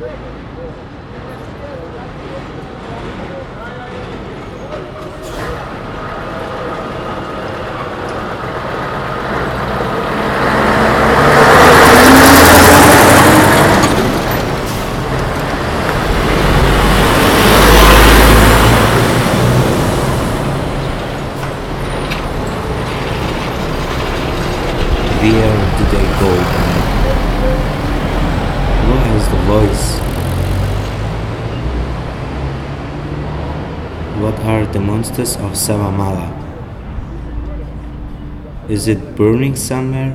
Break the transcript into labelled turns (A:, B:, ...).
A: where do they go? Voice? What are the monsters of Savamala? Is it burning somewhere?